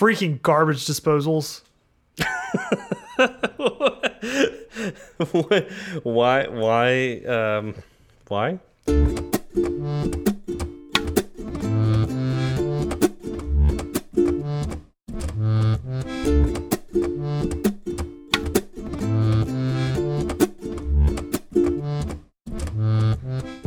freaking garbage disposals. why? Why? Um, why?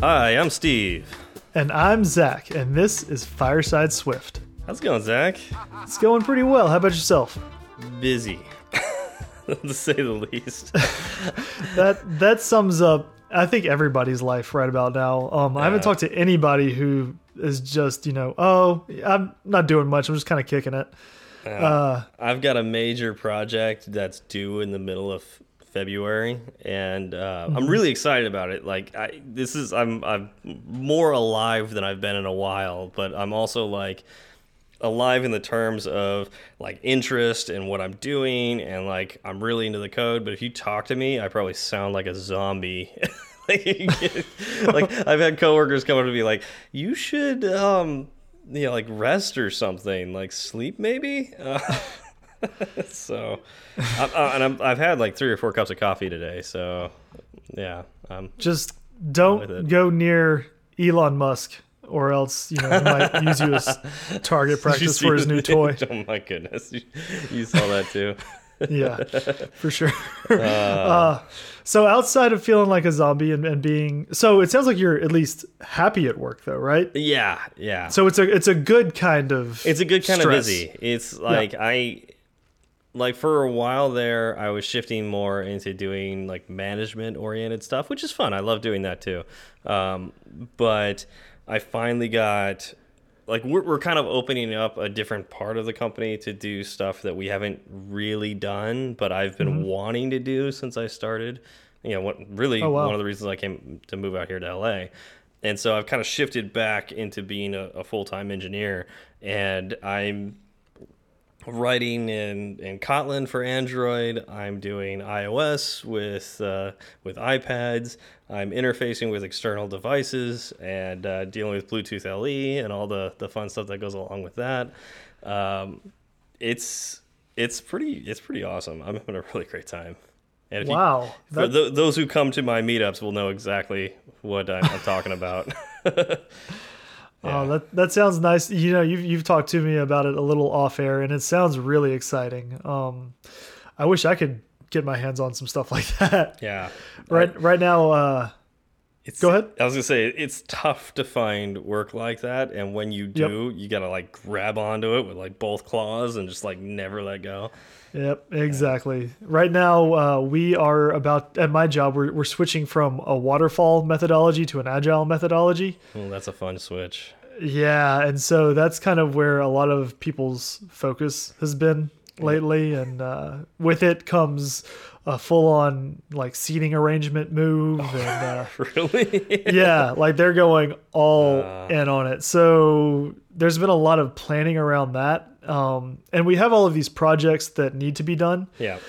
Hi, I'm Steve. And I'm Zach, and this is Fireside Swift. How's it going, Zach? It's going pretty well. How about yourself? Busy, to say the least. that that sums up, I think, everybody's life right about now. Um, I haven't talked to anybody who is just, you know, oh, I'm not doing much. I'm just kind of kicking it. Uh, I've got a major project that's due in the middle of February, and uh, I'm really excited about it. Like, I, this is I'm I'm more alive than I've been in a while, but I'm also like alive in the terms of like interest and what I'm doing, and like I'm really into the code. But if you talk to me, I probably sound like a zombie. like, like I've had coworkers come up to me like, "You should." um you know, like rest or something, like sleep maybe. Uh, so, I, uh, and i have had like three or four cups of coffee today. So, yeah, um, just don't go near Elon Musk, or else you know he might use you as target practice for his new toy. Oh my goodness, you, you saw that too. yeah, for sure. Uh, uh, so outside of feeling like a zombie and, and being, so it sounds like you're at least happy at work, though, right? Yeah, yeah. So it's a it's a good kind of it's a good kind stress. of busy. It's like yeah. I like for a while there, I was shifting more into doing like management oriented stuff, which is fun. I love doing that too. Um, but I finally got like we're, we're kind of opening up a different part of the company to do stuff that we haven't really done but i've been mm -hmm. wanting to do since i started you know what really oh, wow. one of the reasons i came to move out here to la and so i've kind of shifted back into being a, a full-time engineer and i'm writing in, in Kotlin for Android. I'm doing iOS with uh, with iPads. I'm interfacing with external devices and uh, dealing with Bluetooth LE and all the the fun stuff that goes along with that. Um, it's it's pretty it's pretty awesome. I'm having a really great time. And wow! You, for th those who come to my meetups will know exactly what I'm, I'm talking about. Oh, yeah. Oh, that that sounds nice. You know, you've you've talked to me about it a little off air, and it sounds really exciting. Um, I wish I could get my hands on some stuff like that. Yeah. Right. right now. Uh, it's, Go ahead. I was gonna say it's tough to find work like that, and when you do, yep. you gotta like grab onto it with like both claws and just like never let go. Yep, exactly. Right now, uh, we are about at my job. We're we're switching from a waterfall methodology to an agile methodology. Well, that's a fun switch. Yeah, and so that's kind of where a lot of people's focus has been lately, and uh, with it comes a full-on like seating arrangement move, oh, and uh, really, yeah, like they're going all uh. in on it. So there's been a lot of planning around that um, and we have all of these projects that need to be done. Yeah.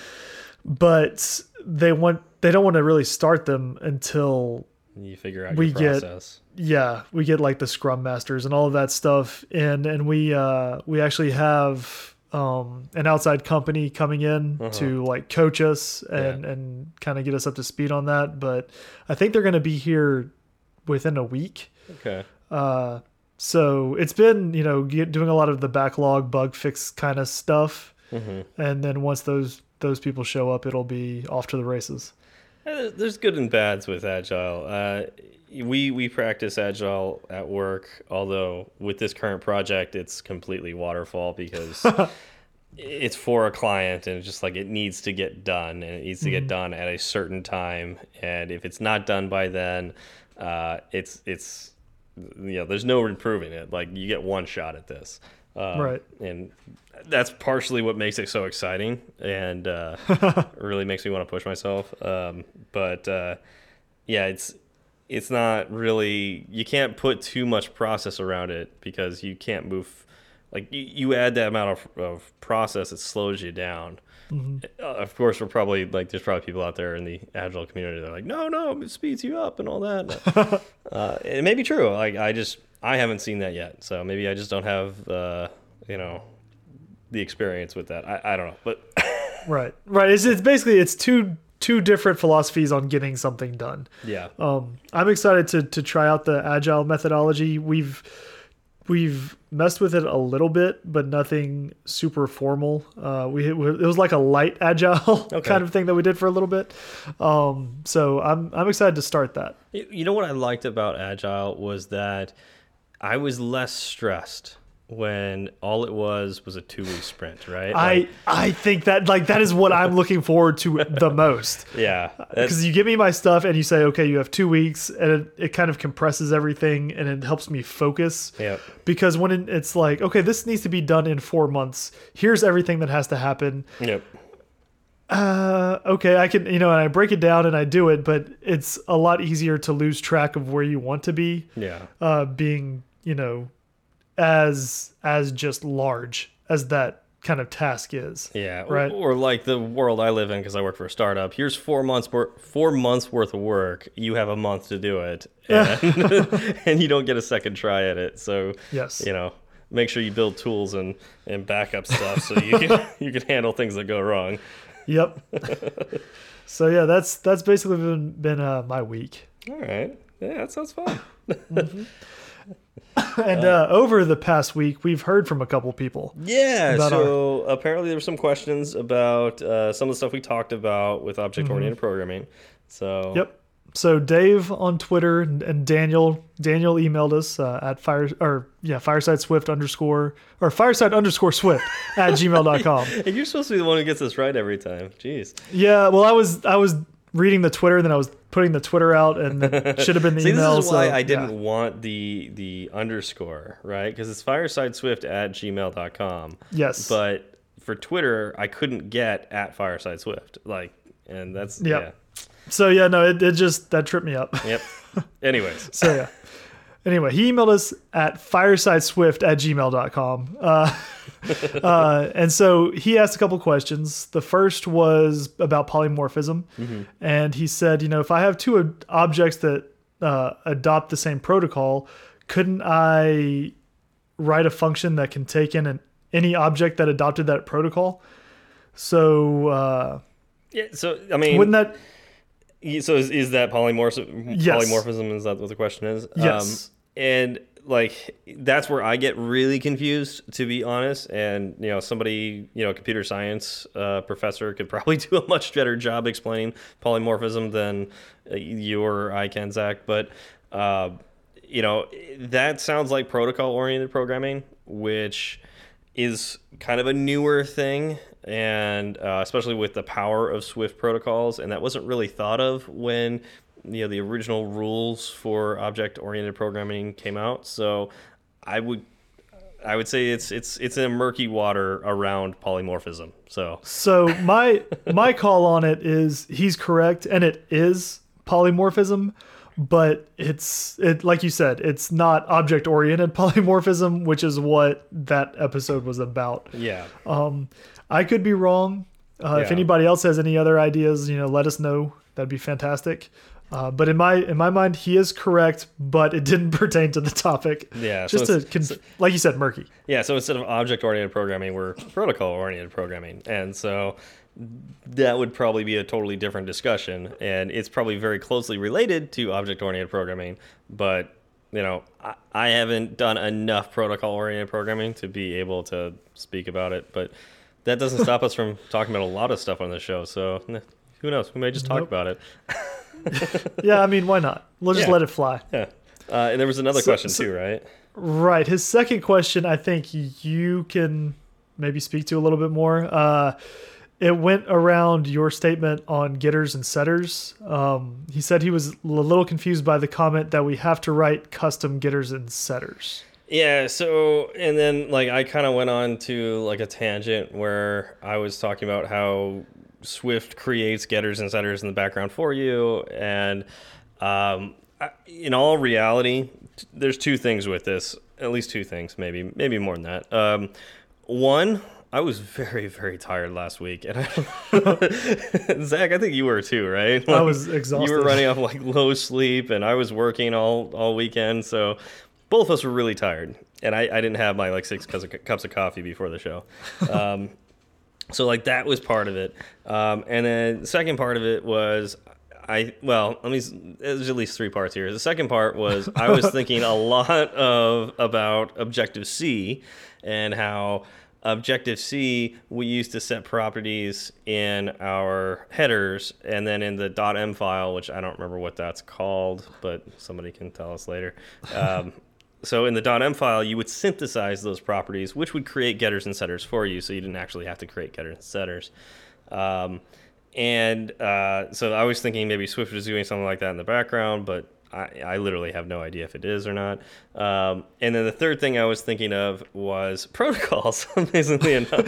But they want they don't want to really start them until you figure out we get yeah we get like the scrum masters and all of that stuff and and we uh we actually have um an outside company coming in uh -huh. to like coach us and yeah. and kind of get us up to speed on that but i think they're going to be here within a week okay uh so it's been you know doing a lot of the backlog bug fix kind of stuff mm -hmm. and then once those those people show up it'll be off to the races uh, there's good and bads with agile uh, we we practice agile at work although with this current project it's completely waterfall because it's for a client and it's just like it needs to get done and it needs to mm -hmm. get done at a certain time and if it's not done by then uh, it's it's you know, there's no improving it. Like you get one shot at this, um, right? And that's partially what makes it so exciting, and uh, really makes me want to push myself. Um, but uh, yeah, it's it's not really you can't put too much process around it because you can't move. Like you, you add that amount of, of process, it slows you down. Mm -hmm. of course, we're probably like there's probably people out there in the agile community that are like, no, no, it speeds you up and all that. uh, it may be true. Like I just I haven't seen that yet, so maybe I just don't have uh, you know the experience with that. I, I don't know, but right, right. It's, it's basically it's two two different philosophies on getting something done. yeah, Um, I'm excited to to try out the agile methodology. We've we've messed with it a little bit, but nothing super formal. Uh, we it was like a light agile Okay. kind of thing that we did for a little bit. Um, so I'm I'm excited to start that. You you know what I liked about Agile was that I was less stressed when all it was was a two week sprint, right? I Like, I think that like that is what I'm looking forward to the most. yeah, Because you give me my stuff and you say, okay, you have two weeks, and it, it kind of compresses everything and it helps me focus. Yep. Because when it, it's like, okay, this needs to be done in four months. Here's everything that has to happen. yep. Uh, okay, I can, you know, and I break it down and I do it, but it's a lot easier to lose track of where you want to be, Yeah. uh, being, you know, as as just large as that kind of task is. Yeah, or, Right. or like the world I live in because I work for a startup. Here's four months four months worth of work. You have a month to do it, and, and you don't get a second try at it. So Yes. you know, make sure you build tools and and backup stuff so you can you can handle things that go wrong. Yep. so yeah, that's that's basically been been uh, my week. All right, yeah, that sounds fun. And uh, over the past week, we've heard from a couple people. Yeah, so apparently there were some questions about uh, some of the stuff we talked about with object oriented programming. So Mm-hmm. Yep. So Dave on Twitter and, and Daniel Daniel emailed us uh, at fire or yeah fireside swift underscore or fireside underscore swift at gmail.com. And you're supposed to be the one who gets this right every time. Jeez. Yeah, well I was I was reading the Twitter then I was putting the Twitter out and it should have been the See, email. this is why so, I didn't yeah. want the the underscore, right? Because it's firesideswift at gmail.com. Yes. But for Twitter, I couldn't get at firesideswift. Like, and that's, Yep. So yeah, no, it, it just that tripped me up. Yep. Anyways. So yeah. Anyway, he emailed us at firesideswift at gmail.com. Uh, uh, and so he asked a couple questions. The first was about polymorphism. And he said, you know, if I have two ob- objects that uh, adopt the same protocol, couldn't I write a function that can take in an, any object that adopted that protocol? So uh, Yeah. So, I mean, wouldn't that So is, is that polymorphism? Yes. Polymorphism is that what the question is? Yes. Um, and like that's where I get really confused, to be honest. And you know, somebody, you know, computer science uh, professor could probably do a much better job explaining polymorphism than uh, you or I can, Zach. But uh, you know, that sounds like protocol-oriented programming, which is kind of a newer thing and uh, especially with the power of swift protocols and that wasn't really thought of when you know the original rules for object oriented programming came out so i would i would say it's it's it's in a murky water around polymorphism so So my my call on it is he's correct, and it is polymorphism, but it's it like you said, it's not object oriented polymorphism, which is what that episode was about. yeah Um I could be wrong. Uh, If anybody else has any other ideas, you know, let us know. That'd be fantastic. Uh, but in my in my mind, he is correct, but it didn't pertain to the topic. Yeah, so just to it's- conf- like you said, murky. Yeah, so instead of object oriented programming, we're protocol oriented programming. And so that would probably be a totally different discussion. And it's probably very closely related to object oriented programming. But, you know, I, I haven't done enough protocol oriented programming to be able to speak about it. But that doesn't stop us from talking about a lot of stuff on the show. So who knows? We may just talk Nope. about it. Yeah, I mean, why not? We'll just Yeah. let it fly. Yeah. Uh, and there was another So- question so- too, right? Right. His second question, I think you can maybe speak to a little bit more. Uh, it went around your statement on getters and setters. Um, he said he was a little confused by the comment that we have to write custom getters and setters. Yeah, so and then like I kind of went on to like a tangent where I was talking about how Swift creates getters and setters in the background for you, and um, in all reality, there's two things with this. At least two things, maybe maybe more than that. Um, one, I was very very tired last week, and I, Zach, I think you were too, right? I was exhausted. You were running off like low sleep, and I was working all all weekend, so both of us were really tired. and I, I didn't have my like six cups of, cups of coffee before the show. Um, so like that was part of it, um, and then the second part of it was I well, let me. There's at least three parts here. The second part was I was thinking a lot of about Objective C and how Objective C we used to set properties in our headers, and then in the .m file, which I don't remember what that's called, but somebody can tell us later. Um, so in the .m file, you would synthesize those properties, which would create getters and setters for you, so you didn't actually have to create getters and setters. Um, and uh, so I was thinking maybe Swift was doing something like that in the background, but I, I literally have no idea if it is or not. Um, and then the third thing I was thinking of was protocols, amazingly enough.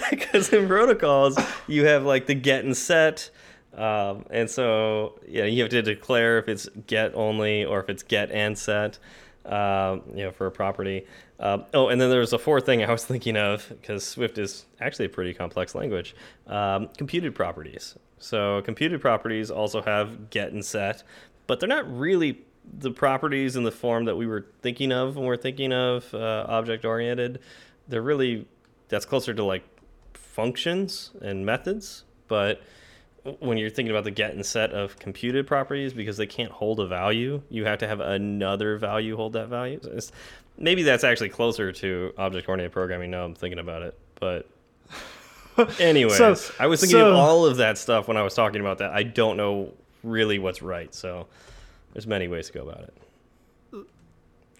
Because in protocols, you have like the get and set. Um, and so, yeah, you have to declare if it's get only or if it's get and set, um, you know, for a property. Um, oh, and then there's a fourth thing I was thinking of because Swift is actually a pretty complex language. Um, computed properties. So computed properties also have get and set, but they're not really the properties in the form that we were thinking of when we're thinking of uh, object oriented. They're really that's closer to like functions and methods, but when you're thinking about the get and set of computed properties because they can't hold a value you have to have another value hold that value so maybe that's actually closer to object oriented programming now I'm thinking about it. But anyways, so, I was thinking so, of all of that stuff when I was talking about that. I don't know really what's right. So there's many ways to go about it.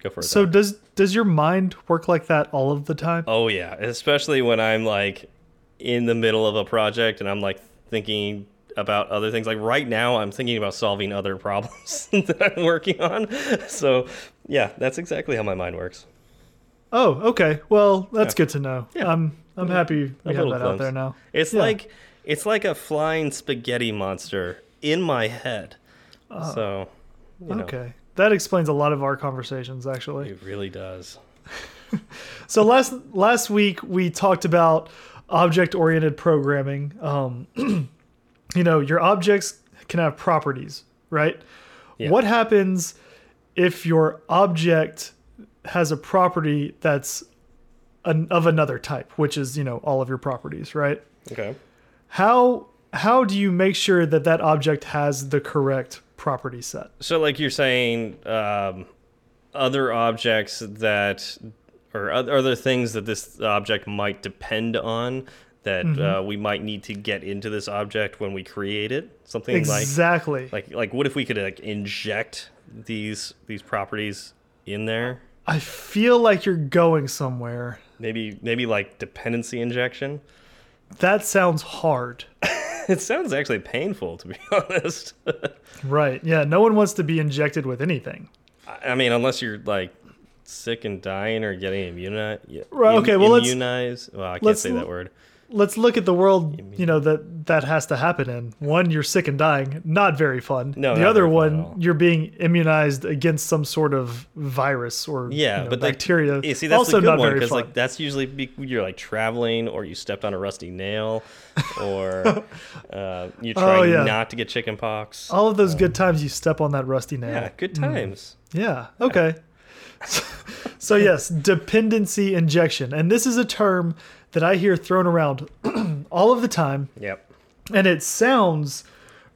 Go for it. So though. does does your mind work like that all of the time? Oh yeah, especially when I'm like in the middle of a project and I'm like thinking about other things. Like right now, I'm thinking about solving other problems that I'm working on. So, yeah, that's exactly how my mind works. Oh, okay. Well, that's yeah. good to know. Yeah. I'm I'm happy we have that out there now. It's yeah. like it's like a flying spaghetti monster in my head. Uh, so, you know. okay, that explains a lot of our conversations. Actually, it really does. so last last week we talked about object oriented programming. Um, you know, your objects can have properties, right? Yeah. What happens if your object has a property that's an, of another type, which is, you know, all of your properties, right? Okay. How how do you make sure that that object has the correct property set? So like you're saying um, other objects that or other things that this object might depend on that mm -hmm. uh, we might need to get into this object when we create it. Something exactly like like like what if we could like inject these these properties in there? I feel like you're going somewhere. Maybe maybe like dependency injection. That sounds hard. it sounds actually painful to be honest. right. Yeah, no one wants to be injected with anything. I mean, unless you're like sick and dying or getting immunized. Right. Okay. Well, immunized. Well, I can't say that word let's look at the world you know that that has to happen in. One you're sick and dying. Not very fun. No the other one you're being immunized against some sort of virus or yeah you know, but bacteria. the, see that's also the good one because like that's usually be, you're like traveling or you stepped on a rusty nail or uh, you're trying oh, yeah. not to get chicken pox all of those um, good times you step on that rusty nail. yeah good times. Mm. yeah okay. So yes dependency injection. And this is a term that I hear thrown around all of the time. Yep. And it sounds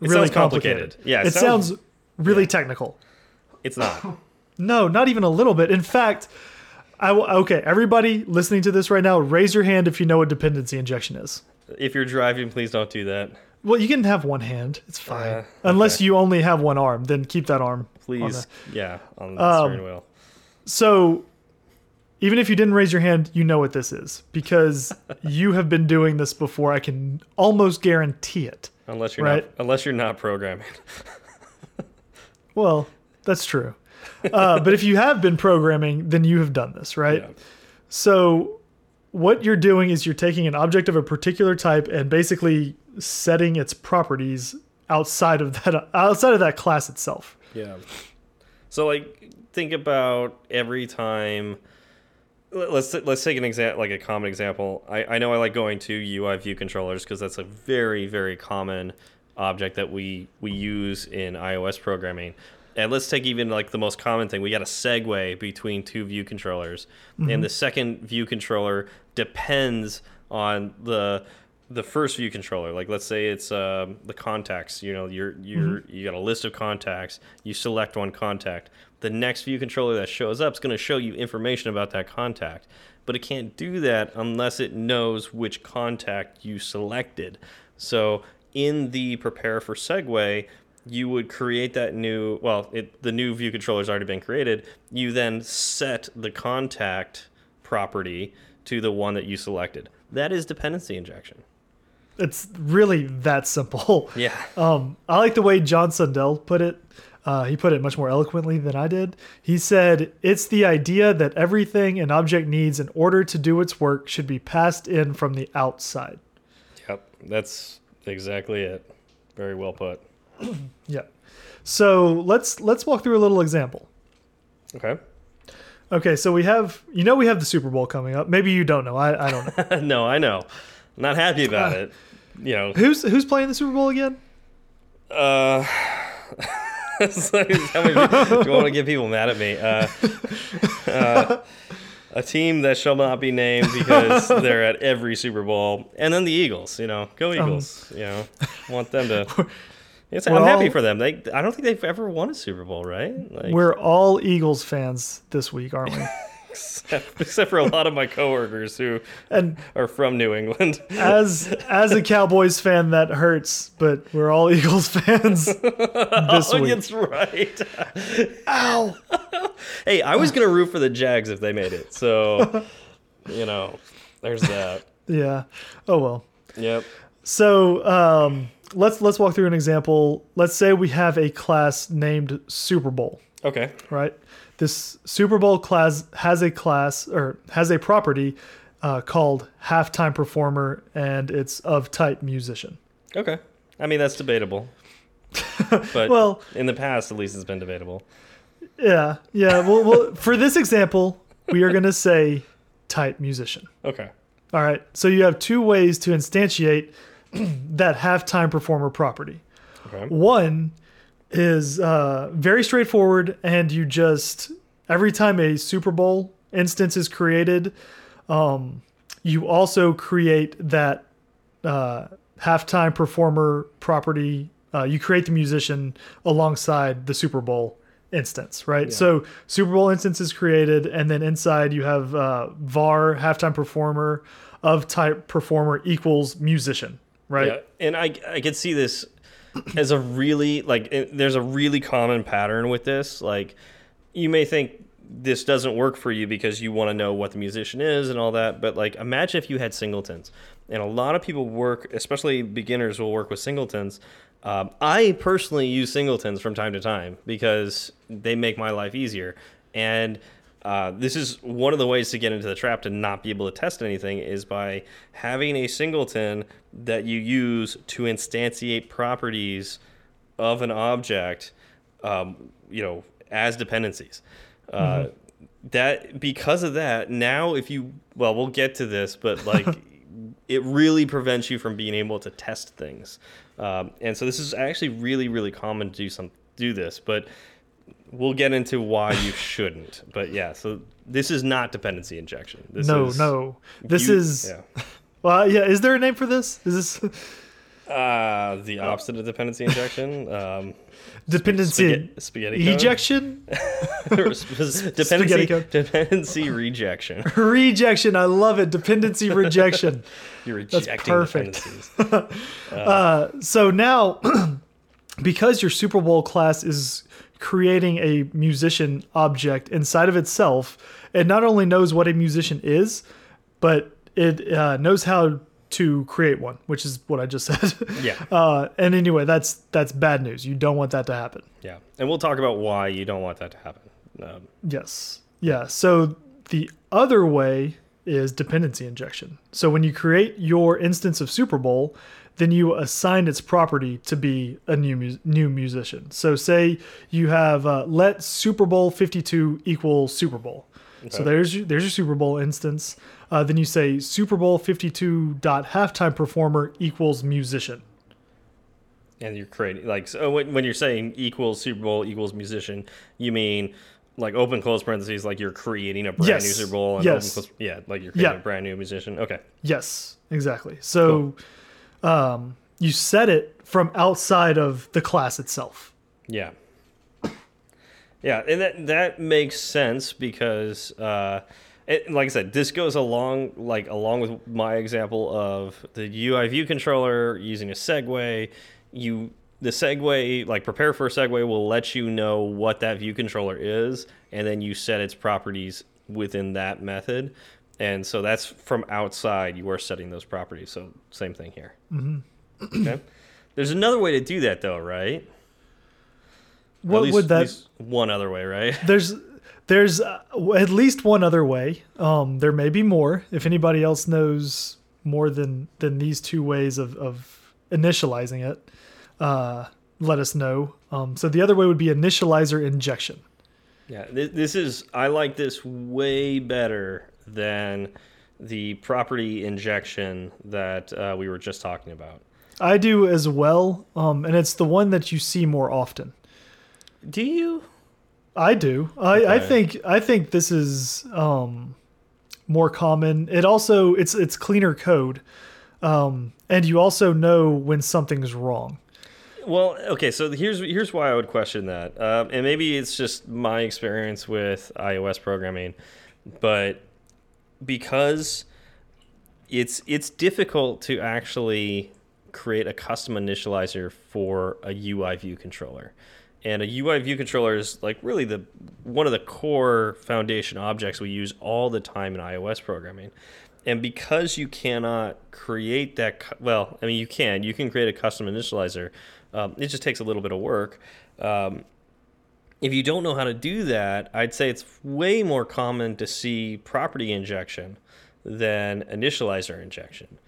it really sounds complicated. complicated. Yeah. It, it sounds, sounds, really yeah. technical. It's not. no, not even a little bit. In fact, I okay, everybody listening to this right now, raise your hand if you know what dependency injection is. If you're driving, please don't do that. Well, you can have one hand. It's fine. Uh, okay. Unless you only have one arm, then keep that arm. Please. On the, yeah, on the um, steering wheel. So even if you didn't raise your hand, you know what this is because you have been doing this before. I can almost guarantee it. Unless you're right? not, unless you're not programming. well, that's true. Uh, but if you have been programming, then you have done this, right? Yeah. So what you're doing is you're taking an object of a particular type and basically setting its properties outside of that outside of that class itself. Yeah. So like think about every time let's let's take an example like a common example I, I know i like going to ui view controllers because that's a very very common object that we we use in ios programming and let's take even like the most common thing. We got a segue between two view controllers, and the second view controller depends on the the first view controller. Like let's say it's um, the contacts. You know, you're you're you got a list of contacts. You select one contact. The next view controller that shows up is going to show you information about that contact, but it can't do that unless it knows which contact you selected. So in the prepare for segue, you would create that new well it, the new view controller has already been created you then set the contact property to the one that you selected that is dependency injection It's really that simple. yeah Um, I like the way John Sundell put it. Uh, he put it much more eloquently than I did. He said, It's the idea that everything an object needs in order to do its work should be passed in from the outside. yep that's exactly it very well put Yeah. So let's let's walk through a little example. okay Okay, so we have you know we have the Super Bowl coming up. Maybe you don't know. I, I don't know. no i know not happy about it you know who's who's playing the Super Bowl again? uh it's like, how many do you want to get people mad at me uh, uh, a team that shall not be named because they're at every Super Bowl, and then the Eagles. You know, go Eagles. you know, want them to. It's, I'm We're happy for them. They, I don't think they've ever won a Super Bowl, right? Like, We're all Eagles fans this week, aren't we? except, except for a lot of my coworkers who And are from New England. as as a Cowboys fan, that hurts. But we're all Eagles fans this oh, week. that's right. Ow! hey, I was gonna root for the Jags if they made it. So, you know, there's that. Yeah. Oh well. Yep. So um, let's let's walk through an example. Let's say we have a class named Super Bowl. Okay. right? This Super Bowl class has a class or has a property uh, called halftime performer, and it's of type musician. Okay. I mean, that's debatable. But Well- in the past, at least, it's been debatable. Yeah, yeah. Well, well for this example, we are going to say type musician. Okay. All right. So you have two ways to instantiate that halftime performer property. Okay. One is uh, very straightforward, and you just every time a Super Bowl instance is created, um, you also create that uh, halftime performer property. Uh, you create the musician alongside the Super Bowl instance, right? So Super Bowl instance is created, and then inside you have uh, var halftime performer of type performer equals musician, right? Yeah, and I I could see this as a really like it- there's a really common pattern with this. Like you may think this doesn't work for you because you want to know what the musician is and all that, but like imagine if you had singletons. And a lot of people work, especially beginners, will work with singletons. Um, I personally use singletons from time to time because they make my life easier. And uh, this is one of the ways to get into the trap to not be able to test anything is by having a singleton that you use to instantiate properties of an object, um, you know, as dependencies. Uh, that because of that, now if you well, we'll get to this, but like it really prevents you from being able to test things. Um, and so this is actually really, really common to do some do this, but we'll get into why you shouldn't. But yeah, so this is not dependency injection. This no, is, no. This you- is yeah. well, yeah. Is there a name for this? Is this Uh, the opposite of dependency injection. Um, dependency spaghetti, spaghetti code? ejection, dependency, Spaghetti code. dependency rejection. rejection? I love it. Dependency rejection. You're rejecting That's perfect. dependencies. So now, because your Super Bowl class is creating a musician object inside of itself, it not only knows what a musician is, but it uh, knows how to create one, which is what I just said. Yeah. Uh, and anyway, that's that's bad news. You don't want that to happen. Yeah, and we'll talk about why you don't want that to happen. Um, Yes. Yeah. So the other way is dependency injection. So when you create your instance of Super Bowl, then you assign its property to be a new mu- new musician. So say you have uh, let Super Bowl 52 equal Super Bowl. So there's your, there's your Super Bowl instance. Uh, then you say Super Bowl 52 dot halftime performer equals musician. And you're creating like so when, when you're saying equals Super Bowl equals musician, you mean like open close parentheses, like you're creating a brand Yes. new Super Bowl. And Yes. Open close, yeah, like you're creating Yeah. a brand new musician. Okay. Yes, exactly. So um, you set it from outside of the class itself. Yeah. Yeah, and that that makes sense because, uh, it, like I said, this goes along like along with my example of the UI view controller using a segue. You the segue like prepare for a segue will let you know what that view controller is, and then you set its properties within that method. And so that's from outside. You are setting those properties. So same thing here. Mm-hmm. okay. There's another way to do that though, right? What at least- would at that? one other way, right? There's there's uh, at least one other way. Um, there may be more. If anybody else knows more than than these two ways of of initializing it, uh, let us know. Um, so the other way would be initializer injection. Yeah, this is I like this way better than the property injection that uh, we were just talking about. I do as well, um, and it's the one that you see more often. Do you? I do. I, I think I think this is um, more common. It also it's it's cleaner code, um, and you also know when something's wrong. Well, okay, so here's here's why I would question that, um, and maybe it's just my experience with iOS programming, but because it's it's difficult to actually create a custom initializer for a UI view controller. And a UI view controller is like really the one of the core foundation objects we use all the time in iOS programming. And because you cannot create that, well, I mean, you can. You can create a custom initializer. Um, it just takes a little bit of work. Um, if you don't know how to do that, I'd say it's way more common to see property injection than initializer injection.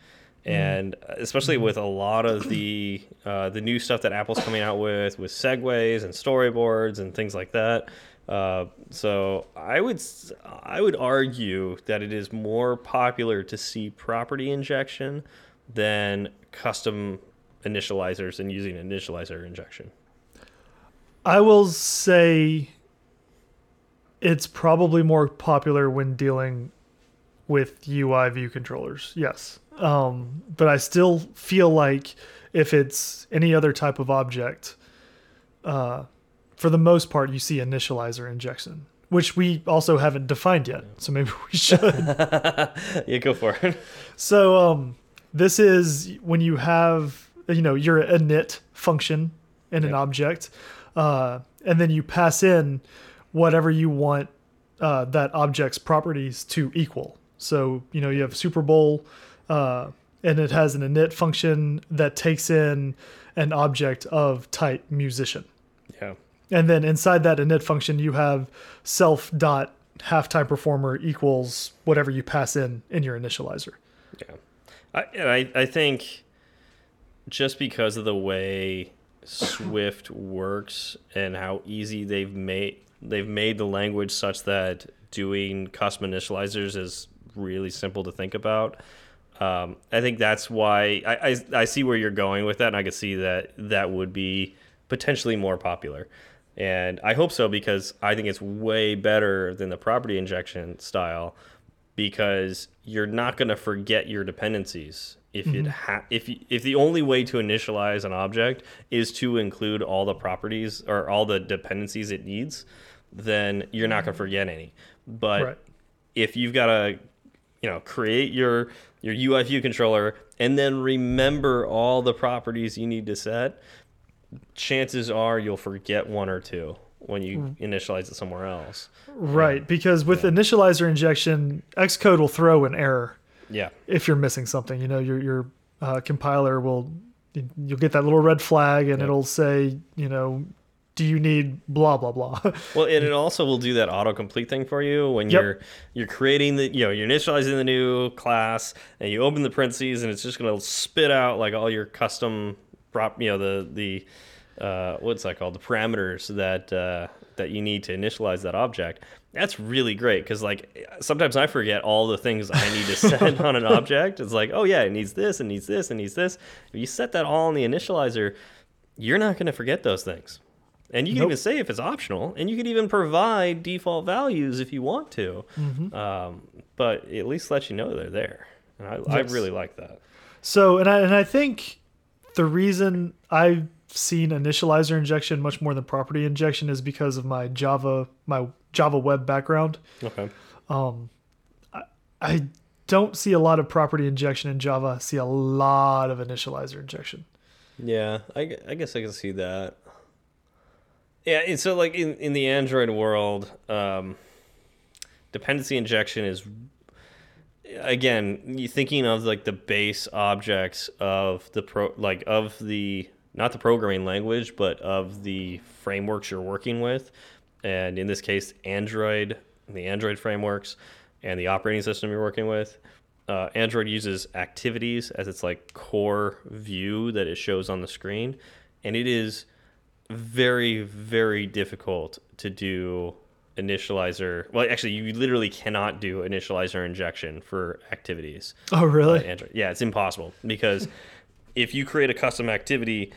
And uh, especially with a lot of the uh, the new stuff that Apple's coming out with, with segues and storyboards and things like that. Uh, so I would I would argue that it is more popular to see property injection than custom initializers and using initializer injection. I will say it's probably more popular when dealing with UI view controllers. Yes. Um, but I still feel like if it's any other type of object, uh, for the most part, you see initializer injection, which we also haven't defined yet. So maybe we should. yeah, go for it. So um, this is when you have you know your init function in an object, uh, and then you pass in whatever you want uh, that object's properties to equal. So you know you have Super Bowl, uh, and it has an init function that takes in an object of type musician. Yeah. And then inside that init function, you have self dot halftime performer equals whatever you pass in in your initializer. Yeah, I, I I think just because of the way Swift works and how easy they've made they've made the language such that doing custom initializers is really simple to think about. Um, I think that's why I, I I see where you're going with that, and I could see that that would be potentially more popular. And I hope so because I think it's way better than the property injection style because you're not going to forget your dependencies if it mm-hmm. ha- if you, if the only way to initialize an object is to include all the properties or all the dependencies it needs then you're not going to forget any. But Right. if you've got to you know create your your UI view controller and then remember all the properties you need to set chances are you'll forget one or two when you mm. initialize it somewhere else. Right, because with initializer injection, Xcode will throw an error yeah if you're missing something. You know, your your uh, compiler will you'll get that little red flag and it'll say, you know, do you need blah blah blah. Well, and it also will do that autocomplete thing for you when Yep. you're you're creating the you know you're initializing the new class and you open the parentheses and it's just gonna spit out like all your custom prop you know the the uh, what's that called the parameters that uh, that you need to initialize that object. That's really great because like sometimes I forget all the things I need to set on an object. It's like oh yeah, it needs this, it needs this, it needs this. If you set that all in the initializer, you're not going to forget those things. And you can Nope. even say if it's optional, and you can even provide default values if you want to. Mm-hmm. Um, but it at least lets you know they're there. And I, I really like that. So, and I and I think the reason I've seen initializer injection much more than property injection is because of my Java my Java web background. Okay. I I don't see a lot of property injection in Java. I see a lot of initializer injection. Yeah, I, I guess I can see that. Yeah, and so like in, in the Android world, um, dependency injection is again you thinking of like the base objects of the pro like of the not the programming language but of the frameworks you're working with and in this case android the android frameworks and the operating system you're working with uh, android uses activities as its like core view that it shows on the screen and it is very very difficult to do initializer well actually you literally cannot do initializer injection for activities Oh, really? uh, Android. Yeah, it's impossible because if you create a custom activity,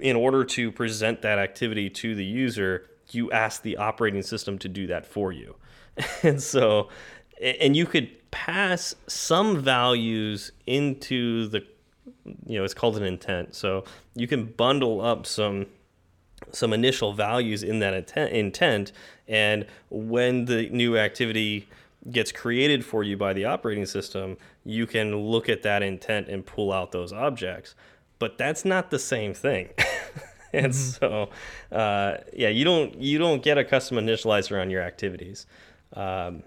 in order to present that activity to the user, you ask the operating system to do that for you. and so, and you could pass some values into the, you know, it's called an intent. So you can bundle up some some initial values in that intent, intent and when the new activity gets created for you by the operating system you can look at that intent and pull out those objects but that's not the same thing and so uh, yeah you don't you don't get a custom initializer on your activities. Um,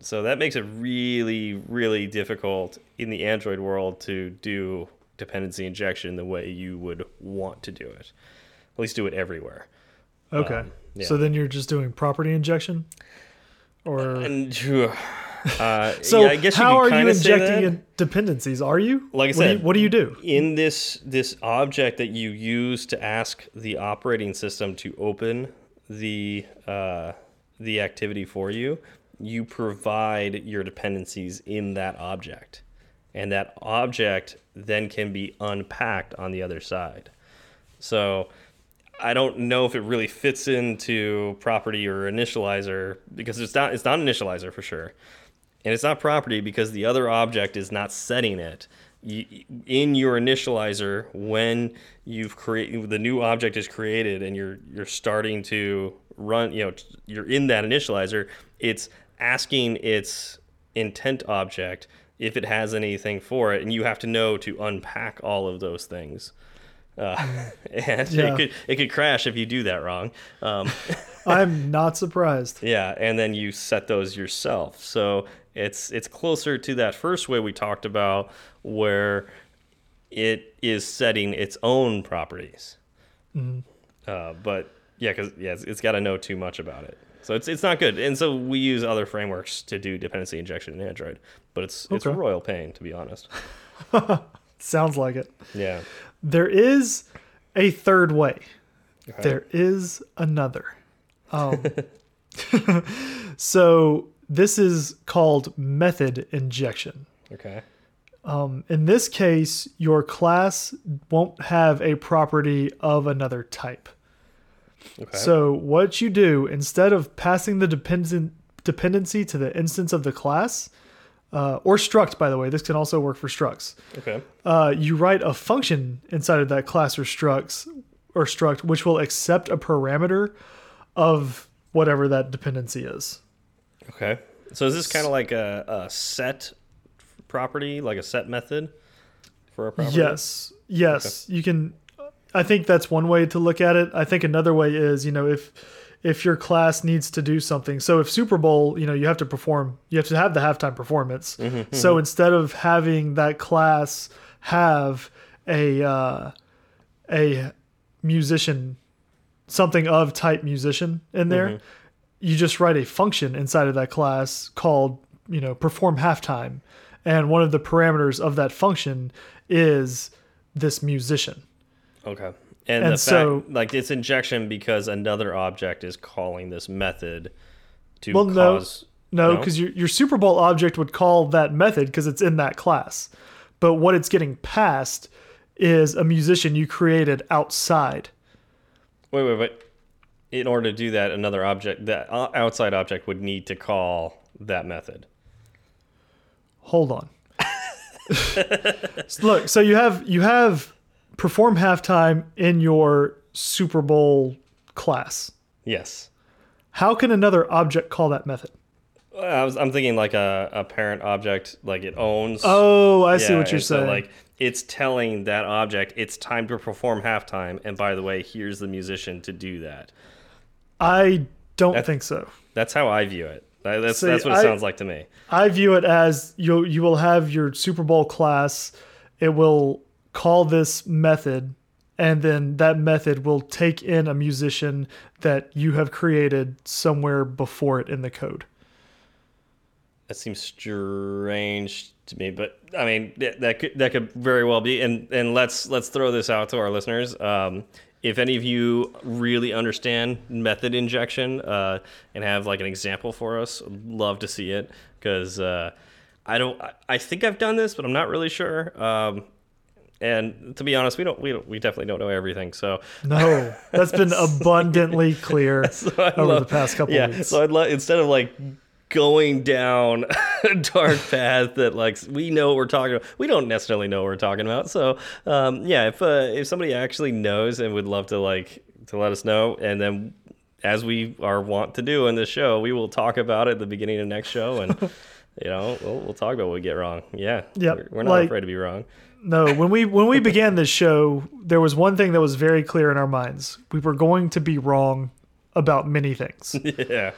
so that makes it really really difficult in the android world to do dependency injection the way you would want to do it. At least do it everywhere. Okay. Um, yeah. So then you're just doing property injection, or And phew, uh, so yeah, I guess how are you injecting in dependencies? Are you? Like I what do you- said, what do you do? in this this object that you use to ask the operating system to open the uh, the activity for you? You provide your dependencies in that object, and that object then can be unpacked on the other side. So I don't know if it really fits into property or initializer because it's not it's not initializer for sure. And it's not property because the other object is not setting it. You, in your initializer, when you've created the new object is created and you're you're starting to run, you know, you're in that initializer, it's asking its intent object if it has anything for it, and you have to know to unpack all of those things. Uh, and Yeah. it could it could crash if you do that wrong. Um, I'm not surprised. yeah, and then you set those yourself. So it's it's closer to that first way we talked about, where it is setting its own properties. Uh, but yeah, because yeah, it's, it's got to know too much about it. So it's it's not good. And so we use other frameworks to do dependency injection in Android, but it's it's Okay. royal pain to be honest. Sounds like it. Yeah. There is a third way. There is another. Um, so this is called method injection. Okay. Um, in this case, your class won't have a property of another type. Okay. So what you do instead of passing the dependent dependency to the instance of the class, uh, or struct, by the way, this can also work for structs. okay. Uh, you write a function inside of that class or structs or struct, which will accept a parameter of whatever that dependency is. Okay. So is this kind of like a, a set property, like a set method for a property? Yes, yes, you can. I think that's one way to look at it. I think another way is, you know, if if your class needs to do something. So if Super Bowl, you know, you have to perform, you have to have the halftime performance. Mm-hmm, mm-hmm. So instead of having that class have a uh, a musician, something of type musician in there, mm-hmm. you just write a function inside of that class called, you know, perform halftime. And one of the parameters of that function is this musician. Okay. And, And the so- fact, like it's injection because another object is calling this method to Well, no. cause. No, No? because your, your Super Bowl object would call that method because it's in that class. But what it's getting passed is a musician you created outside. Wait, wait, wait. In order to do that, another object, that uh, outside object, would need to call that method. Hold on. Look, so you have you have perform halftime in your Super Bowl class. Yes. How can another object call that method? I was, I'm thinking like a, a parent object, like it owns. Oh, I see what you're and so, saying. like it's telling that object it's time to perform halftime, and by the way, here's the musician to do that. I don't That's- think so. That's how I view it. That's See, that's what it I- sounds like to me. I view it as you you will have your Super Bowl class. It will call this method, and then that method will take in a musician that you have created somewhere before it in the code. That seems strange to me, but I mean th- that could that could very well be. And and let's let's throw this out to our listeners. Um, if any of you really understand method injection uh, and have like an example for us, love to see it because uh, I don't. I, I think I've done this, but I'm not really sure. Um, and to be honest, we don't we don't, we definitely don't know everything. So No, that's been abundantly clear I over the past couple yeah, of weeks. so I'd love instead of like going down a dark path that like we know what we're talking about. We don't necessarily know what we're talking about. So um, yeah, if uh, if somebody actually knows and would love to like to let us know, and then as we are wont to do in this show, we will talk about it at the beginning of the next show, and you know we'll, we'll talk about what we get wrong. Yeah, Yep, we're, we're not like- afraid to be wrong. No, when we when we began this show, there was one thing that was very clear in our minds. We were going to be wrong about many things. yeah,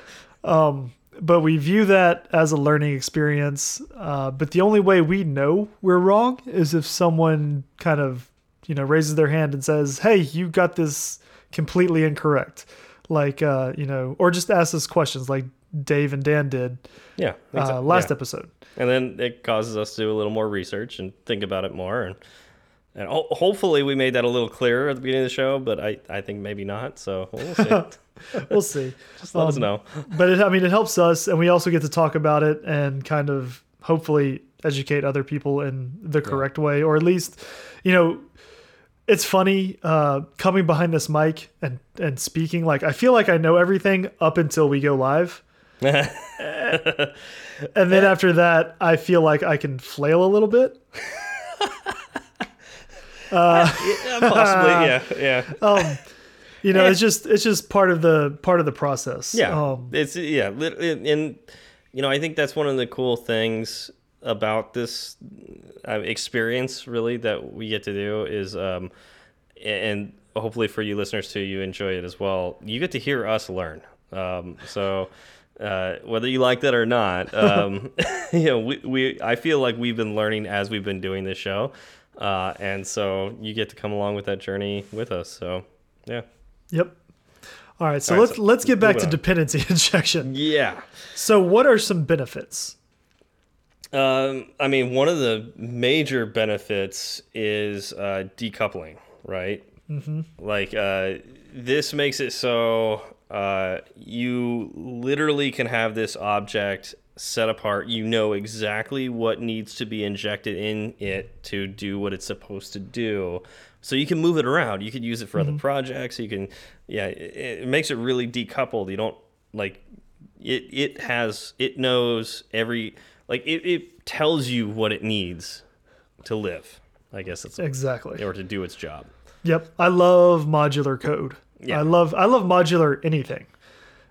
but we view that as a learning experience. Uh, but the only way we know we're wrong is if someone kind of, you know, raises their hand and says, "Hey, you got this completely incorrect," like, uh, you know, or just asks us questions like Dave and Dan did yeah. uh, last yeah. episode. and then it causes us to do a little more research and think about it more and and ho- hopefully we made that a little clearer at the beginning of the show but i i think maybe not so we'll see We'll see. just let us Um, know but it, I mean, it helps us, and we also get to talk about it and kind of hopefully educate other people in the correct way, or at least, you know, it's funny uh, coming behind this mic and and speaking. Like I feel like I know everything up until we go live, and then after that, I feel like I can flail a little bit. yeah, possibly yeah yeah Um, you know, it's just it's just part of the part of the process. yeah Um, it's yeah and and, you know i think that's one of the cool things about this uh, experience really that we get to do is um and hopefully for you listeners too you enjoy it as well you get to hear us learn um so uh, whether you like that or not, um, you know, we, we I feel like we've been learning as we've been doing this show, uh, and so you get to come along with that journey with us. So, yeah, Yep. All right, so All right, let's so let's get back to on. dependency injection. yeah. So, what are some benefits? Um, I mean, one of the major benefits is uh, decoupling, right? Mm-hmm. Like, uh, this makes it so uh, you literally can have this object set apart. You know exactly what needs to be injected in it to do what it's supposed to do. So you can move it around. You could use it for other projects. You can, yeah, it, it makes it really decoupled. You don't like it it has it knows every like it, it tells you what it needs to live i guess it's Exactly. or to do its job Yep. I love modular code. Yeah. I love I love modular anything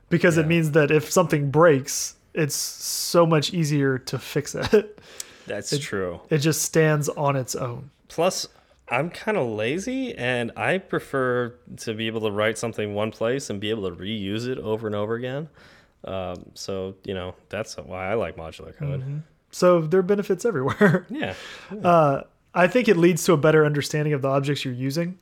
because it means that if something breaks, it's so much easier to fix it. that's true It just stands on its own. plus i'm kind of lazy and i prefer to be able to write something one place and be able to reuse it over and over again um, so you know that's why i like modular code So there are benefits everywhere. yeah I think it leads to a better understanding of the objects you're using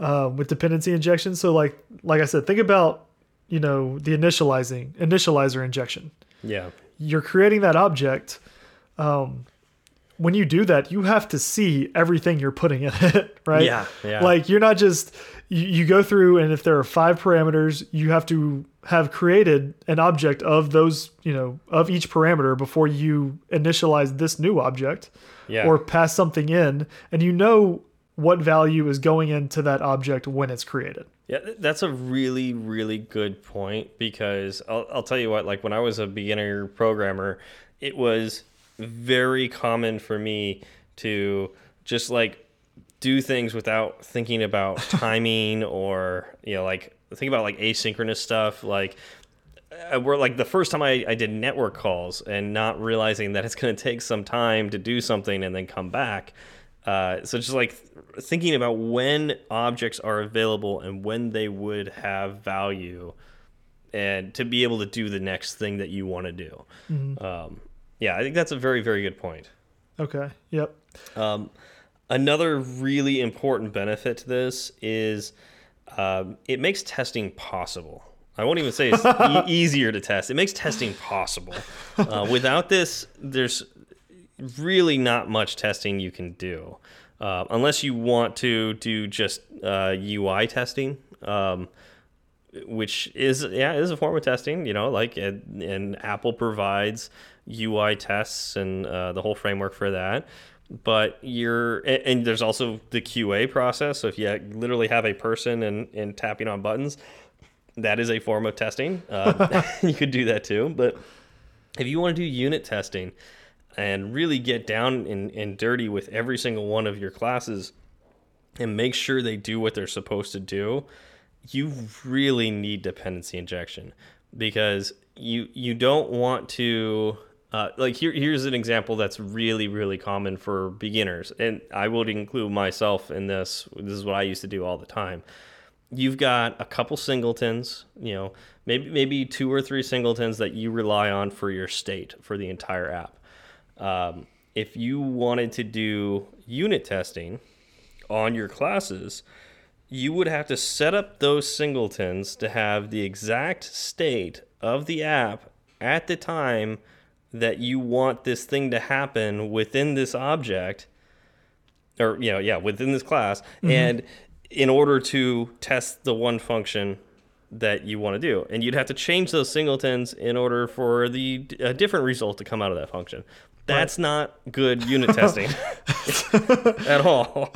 uh, with dependency injection. So like like I said, think about you know the initializing initializer injection. yeah You're creating that object. Um, when you do that, you have to see everything you're putting in it, right? Yeah, yeah. Like you're not just you, you go through and if there are five parameters, you have to have created an object of those, you know, of each parameter before you initialize this new object Yeah. or pass something in and you know what value is going into that object when it's created. Yeah, that's a really, really good point because I'll, I'll tell you what, like when I was a beginner programmer, it was very common for me to just like do things without thinking about timing or, you know, like think about like asynchronous stuff. Like, uh, we're like the first time I, I did network calls and not realizing that it's going to take some time to do something and then come back. Uh, so just like thinking about when objects are available and when they would have value and to be able to do the next thing that you want to do. Mm -hmm. um, yeah, I think that's a very, very good point. Okay. Yep. Um, another really important benefit to this is um, it makes testing possible. I won't even say it's e easier to test. It makes testing possible. Uh, without this, there's really not much testing you can do, uh, unless you want to do just uh, UI testing, um, which is yeah is a form of testing. You know, like and, and Apple provides UI tests and uh, the whole framework for that. But you're and, and, there's also the QA process. So if you literally have a person and, and tapping on buttons, that is a form of testing. Uh, you could do that too. But if you want to do unit testing, and really get down and, and dirty with every single one of your classes and make sure they do what they're supposed to do, you really need dependency injection because you you don't want to uh, like here here's an example that's really really common for beginners and I would include myself in this. This is what I used to do all the time. You've got a couple singletons you know maybe maybe two or three singletons that you rely on for your state for the entire app um, if you wanted to do unit testing on your classes, you would have to set up those singletons to have the exact state of the app at the time that you want this thing to happen within this object or you know yeah within this class mm -hmm. and in order to test the one function that you want to do and you'd have to change those singletons in order for the a different result to come out of that function that's right. not good unit testing at all.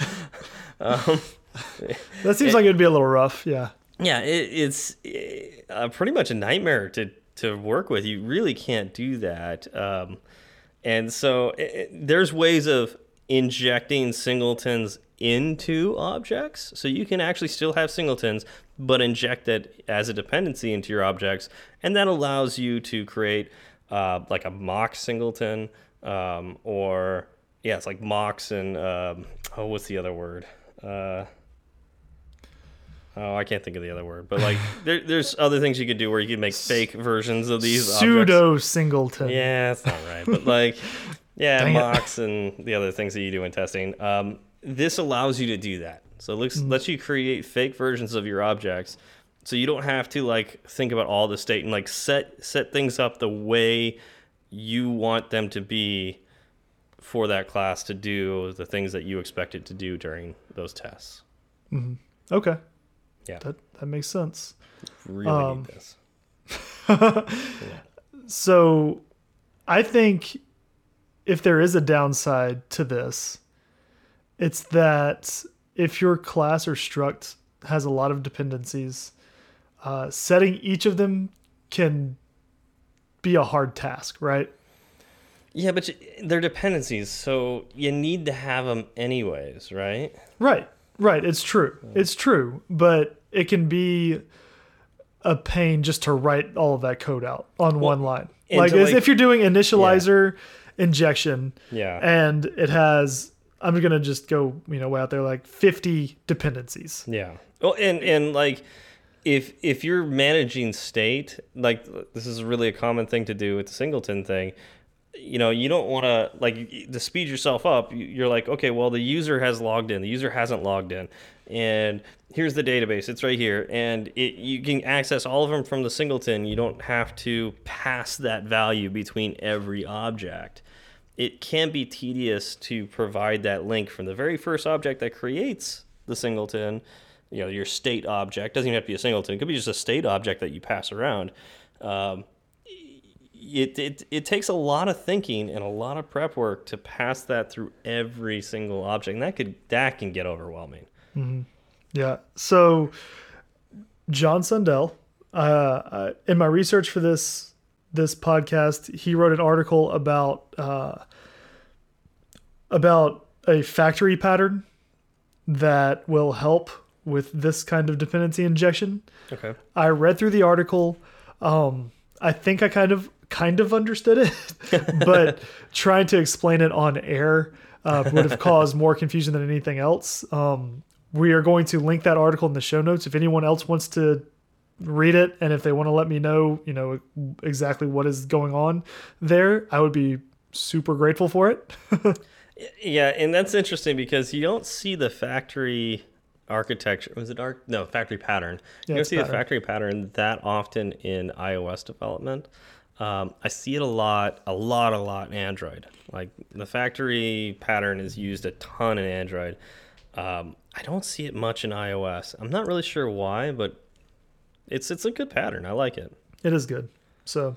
Um, that seems it, like it'd be a little rough. Yeah. Yeah, it, it's uh, pretty much a nightmare to to work with. You really can't do that. Um, and so it, there's ways of injecting singletons into objects. So you can actually still have singletons, but inject it as a dependency into your objects. And that allows you to create uh, like a mock singleton um, or yeah, it's like mocks and um, oh, what's the other word? Uh, oh, I can't think of the other word, but like there, there's other things you could do where you could make fake versions of these pseudo objects. singleton. Yeah, that's not right, but like yeah, Dang mocks it. and the other things that you do in testing. Um, this allows you to do that. So it looks, mm. lets you create fake versions of your objects so you don't have to like think about all the state and like set set things up the way you want them to be for that class to do the things that you expect it to do during those tests. Mm -hmm. Okay. Yeah. That that makes sense. Really um, need this. yeah. So I think if there is a downside to this, it's that if your class or struct has a lot of dependencies, uh, setting each of them can be a hard task, right? Yeah, but they're dependencies, so you need to have them anyways, right? Right, right. It's true. It's true, but it can be a pain just to write all of that code out on well, one line. Like, like, if you're doing initializer yeah. injection, yeah, and it has, I'm gonna just go, you know, out there like 50 dependencies. Yeah. Well, and and like if if you're managing state, like this is really a common thing to do with the singleton thing, you know, you don't want to like to speed yourself up. You're like, okay, well, the user has logged in, the user hasn't logged in, and here's the database. It's right here, and it, you can access all of them from the singleton. You don't have to pass that value between every object. It can be tedious to provide that link from the very first object that creates the singleton you know your state object. Doesn't even have to be a singleton. It could be just a state object that you pass around. Um, it, it it takes a lot of thinking and a lot of prep work to pass that through every single object, and that could that can get overwhelming. Yeah. So John Sundell, uh, uh, in my research for this this podcast, he wrote an article about uh, about a factory pattern that will help with this kind of dependency injection. Okay. I read through the article. Um, I think I kind of kind of understood it, but trying to explain it on air uh, would have caused more confusion than anything else. Um, we are going to link that article in the show notes. If anyone else wants to read it, and if they want to let me know, you know exactly what is going on there, I would be super grateful for it. Yeah, and that's interesting because you don't see the factory architecture. Was it arc? No, factory pattern. You Yeah, don't see the factory pattern that often in iOS development. Um, I see it a lot, a lot, a lot in Android. Like the factory pattern is used a ton in Android. Um, I don't see it much in iOS. I'm not really sure why, but it's it's a good pattern. I like it. It is good. So,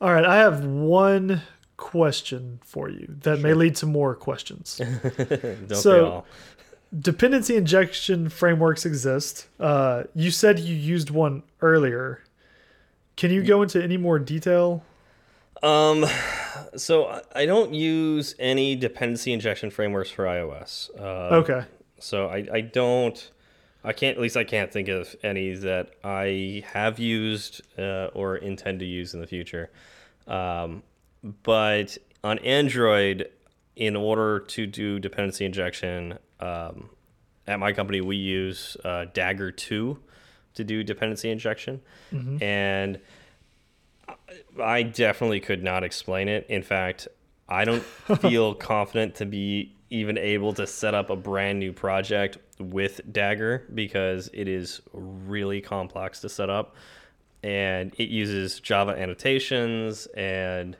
all right, I have one question for you that may lead to more questions. Don't So-? Dependency injection frameworks exist. Uh, you said you used one earlier. Can you go into any more detail? Um, so I- I don't use any dependency injection frameworks for iOS. Uh, Okay. So I, I don't, I can't, at least I can't think of any that I have used uh, or intend to use in the future. Um, but on Android, in order to do dependency injection, um, at my company, we use uh, Dagger 2 to do dependency injection. And I definitely could not explain it. In fact, I don't feel confident to be even able to set up a brand new project with Dagger because it is really complex to set up and it uses Java annotations and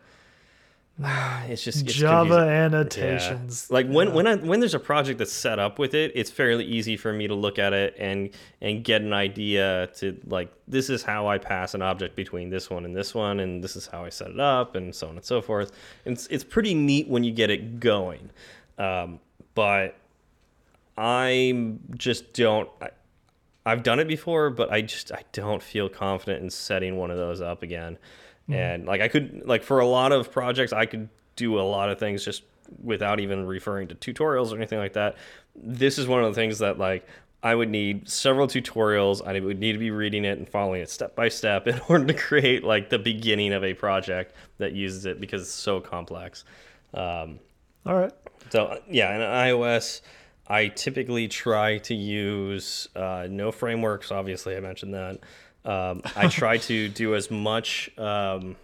it's just it's Java confusing. annotations. Yeah. Like when when I, when there's a project that's set up with it, it's fairly easy for me to look at it and and get an idea to like this is how I pass an object between this one and this one, and this is how I set it up, and so on and so forth. And it's it's pretty neat when you get it going, um, but I just don't. I, I've done it before, but I just I don't feel confident in setting one of those up again. And like I could like for a lot of projects I could do a lot of things just without even referring to tutorials or anything like that. This is one of the things that like I would need several tutorials. I would need to be reading it and following it step by step in order to create like the beginning of a project that uses it because it's so complex. Um, All right. so yeah, in iOS, I typically try to use uh, no frameworks. Obviously, I mentioned that. Um, I try to do as much um,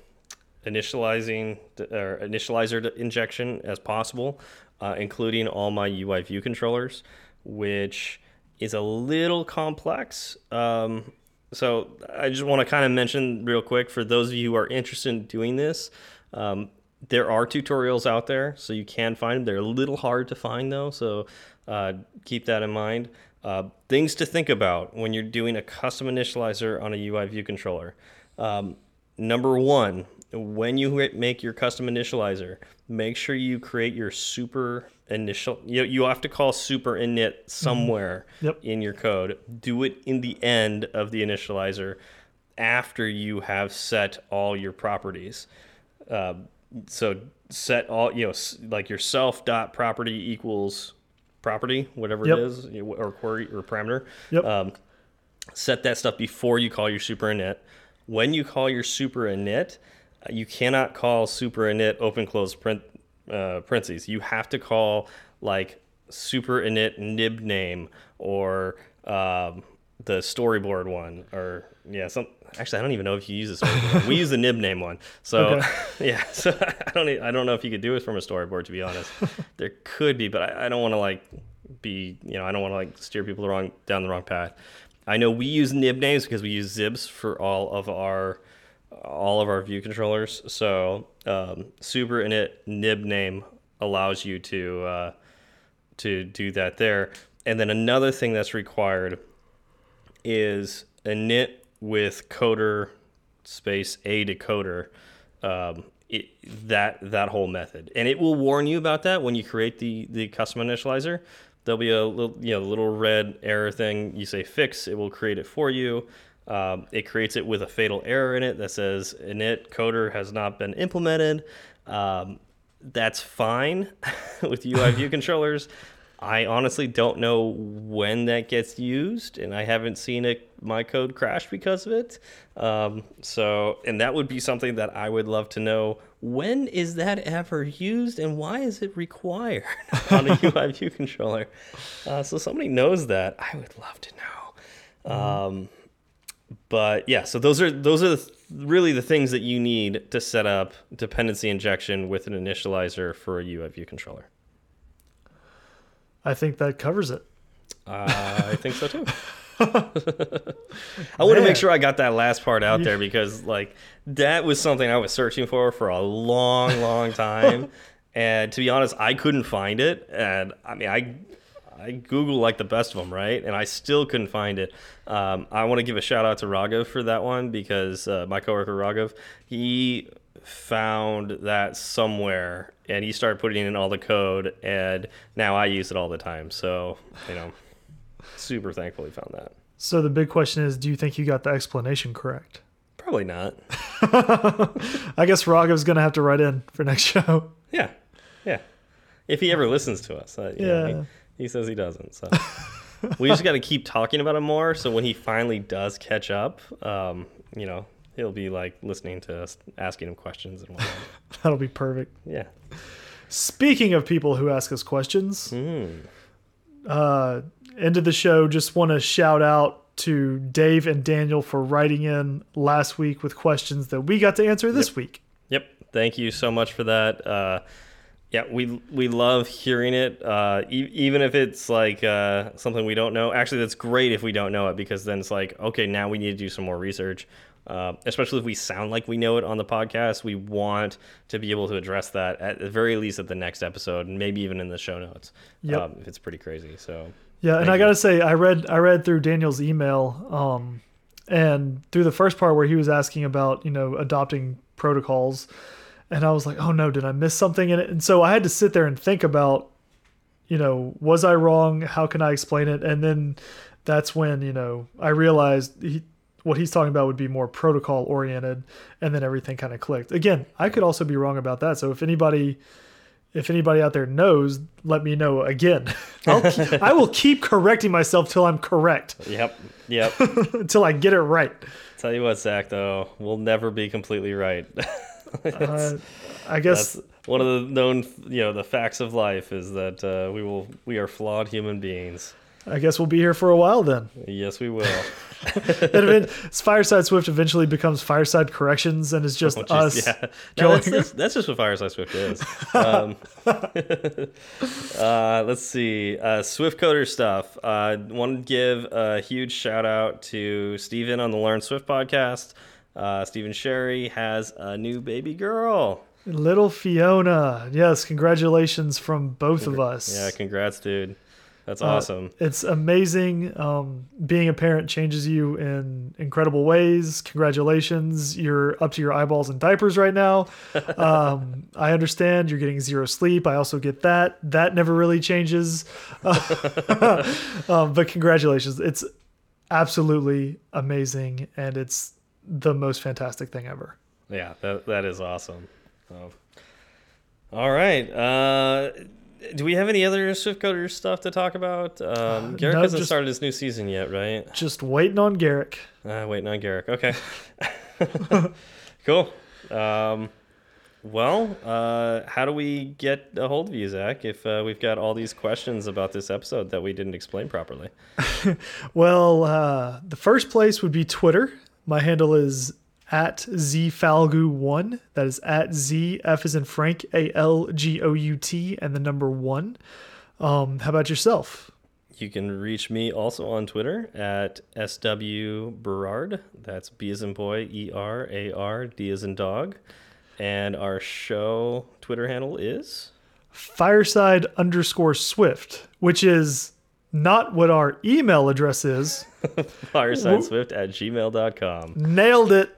initializing or initializer injection as possible, uh, including all my UI view controllers, which is a little complex. Um, so I just want to kind of mention real quick for those of you who are interested in doing this. Um, there are tutorials out there, so you can find them. They're a little hard to find though, so uh, keep that in mind. Uh, things to think about when you're doing a custom initializer on a UI view controller. Um, number one, when you make your custom initializer, make sure you create your super initial. You, you have to call super init somewhere Yep. in your code. Do it in the end of the initializer after you have set all your properties. Uh, so set all you know like your self dot property equals property whatever Yep. it is or query or parameter Yep. um, set that stuff before you call your super init when you call your super init uh, you cannot call super init open close print uh, parentheses you have to call like super init nib name or um, the storyboard one or yeah some actually i don't even know if you use the storyboard one. we use the nib name one. So Okay. yeah so i don't i don't know if you could do it from a storyboard to be honest. There could be but i, I don't want to like be you know i don't want to like steer people the wrong down the wrong path. I know we use nib names because we use xibs for all of our all of our view controllers. So um, super init nib name allows you to uh, to do that there. And then another thing that's required is init with coder space a decoder um, it, that that whole method, and it will warn you about that when you create the the custom initializer. There'll be a little you know little red error thing. You say fix, it will create it for you. Um, it creates it with a fatal error in it that says init coder has not been implemented. Um, that's fine with UI view controllers. I honestly don't know when that gets used, and I haven't seen it my code crash because of it. Um, so, and that would be something that I would love to know. When is that ever used, and why is it required on a UI view controller? Uh, so, somebody knows that. I would love to know. Um, but yeah, so those are those are the, really the things that you need to set up dependency injection with an initializer for a UI view controller. I think that covers it. Uh, I think so too. I want to make sure I got that last part out there because like that was something I was searching for for a long, long time, and to be honest, I couldn't find it. And I mean, I I Google like the best of them, right? And I still couldn't find it. Um, I want to give a shout out to Raghav for that one because uh, my coworker Raghav, he found that somewhere and he started putting in all the code, and now I use it all the time. So you know, super thankful he found that. So the big question is, do you think you got the explanation correct? Probably not. I guess Raghav's gonna have to write in for next show. Yeah, yeah. If he ever listens to us, uh, yeah. Know, he, he says he doesn't. So we just got to keep talking about him more. So when he finally does catch up, um, you know, he'll be like listening to us, asking him questions and whatnot. That'll be perfect. Yeah. Speaking of people who ask us questions, mm. uh, end of the show, just want to shout out to Dave and Daniel for writing in last week with questions that we got to answer this yep. week. Yep. Thank you so much for that. Uh, yeah, we we love hearing it, uh, e even if it's like uh, something we don't know. Actually, that's great if we don't know it because then it's like, okay, now we need to do some more research. Uh, especially if we sound like we know it on the podcast, we want to be able to address that at the very least at the next episode, and maybe even in the show notes. Yep. Um, if it's pretty crazy. So yeah, and I gotta say, I read I read through Daniel's email, um, and through the first part where he was asking about you know adopting protocols and I was like, oh no, did I miss something in it? And so I had to sit there and think about, you know, was I wrong? How can I explain it? And then that's when you know I realized he, what he's talking about would be more protocol oriented, and then everything kind of clicked. Again, I could also be wrong about that. So if anybody if anybody out there knows, let me know again. I'll, I will keep correcting myself till I'm correct. Yep. Yep. until I get it right. Tell you what, Zach, though, we'll never be completely right. uh, I guess one of the known, you know, the facts of life is that uh, we will we are flawed human beings. I guess we'll be here for a while then. Yes, we will. and Fireside Swift eventually becomes Fireside Corrections and is just oh, us. Yeah. No, that's, that's, that's, just what Fireside Swift is. Um, uh, let's see. Uh, Swift Coder stuff. I uh, want to give a huge shout out to Steven on the Learn Swift podcast. Uh, Stephen Sherry has a new baby girl. Little Fiona. Yes, congratulations from both of us. Yeah, congrats, dude. That's uh, awesome. Uh, it's amazing. Um, being a parent changes you in incredible ways. Congratulations. You're up to your eyeballs in diapers right now. Um, I understand you're getting zero sleep. I also get that. That never really changes. um, but congratulations. It's absolutely amazing. And it's the most fantastic thing ever. Yeah, that that is awesome. So, all right. Uh, do we have any other Swift Coder stuff to talk about? Um, uh, Garrick no, hasn't just, started his new season yet, right? Just waiting on Garrick. Uh, waiting on Garrick. Okay. cool. Um, well, uh, how do we get a hold of you, Zach, if uh, we've got all these questions about this episode that we didn't explain properly? well, uh, the first place would be Twitter. My handle is at zfalgout1. That is at z f is in Frank a l g o u t and the number one. Um, how about yourself? You can reach me also on Twitter at sw Berard. That's B as in boy, E R A R D as in dog. And our show Twitter handle is fireside underscore swift, which is not what our email address is. fireside swift at gmail.com. Nailed it.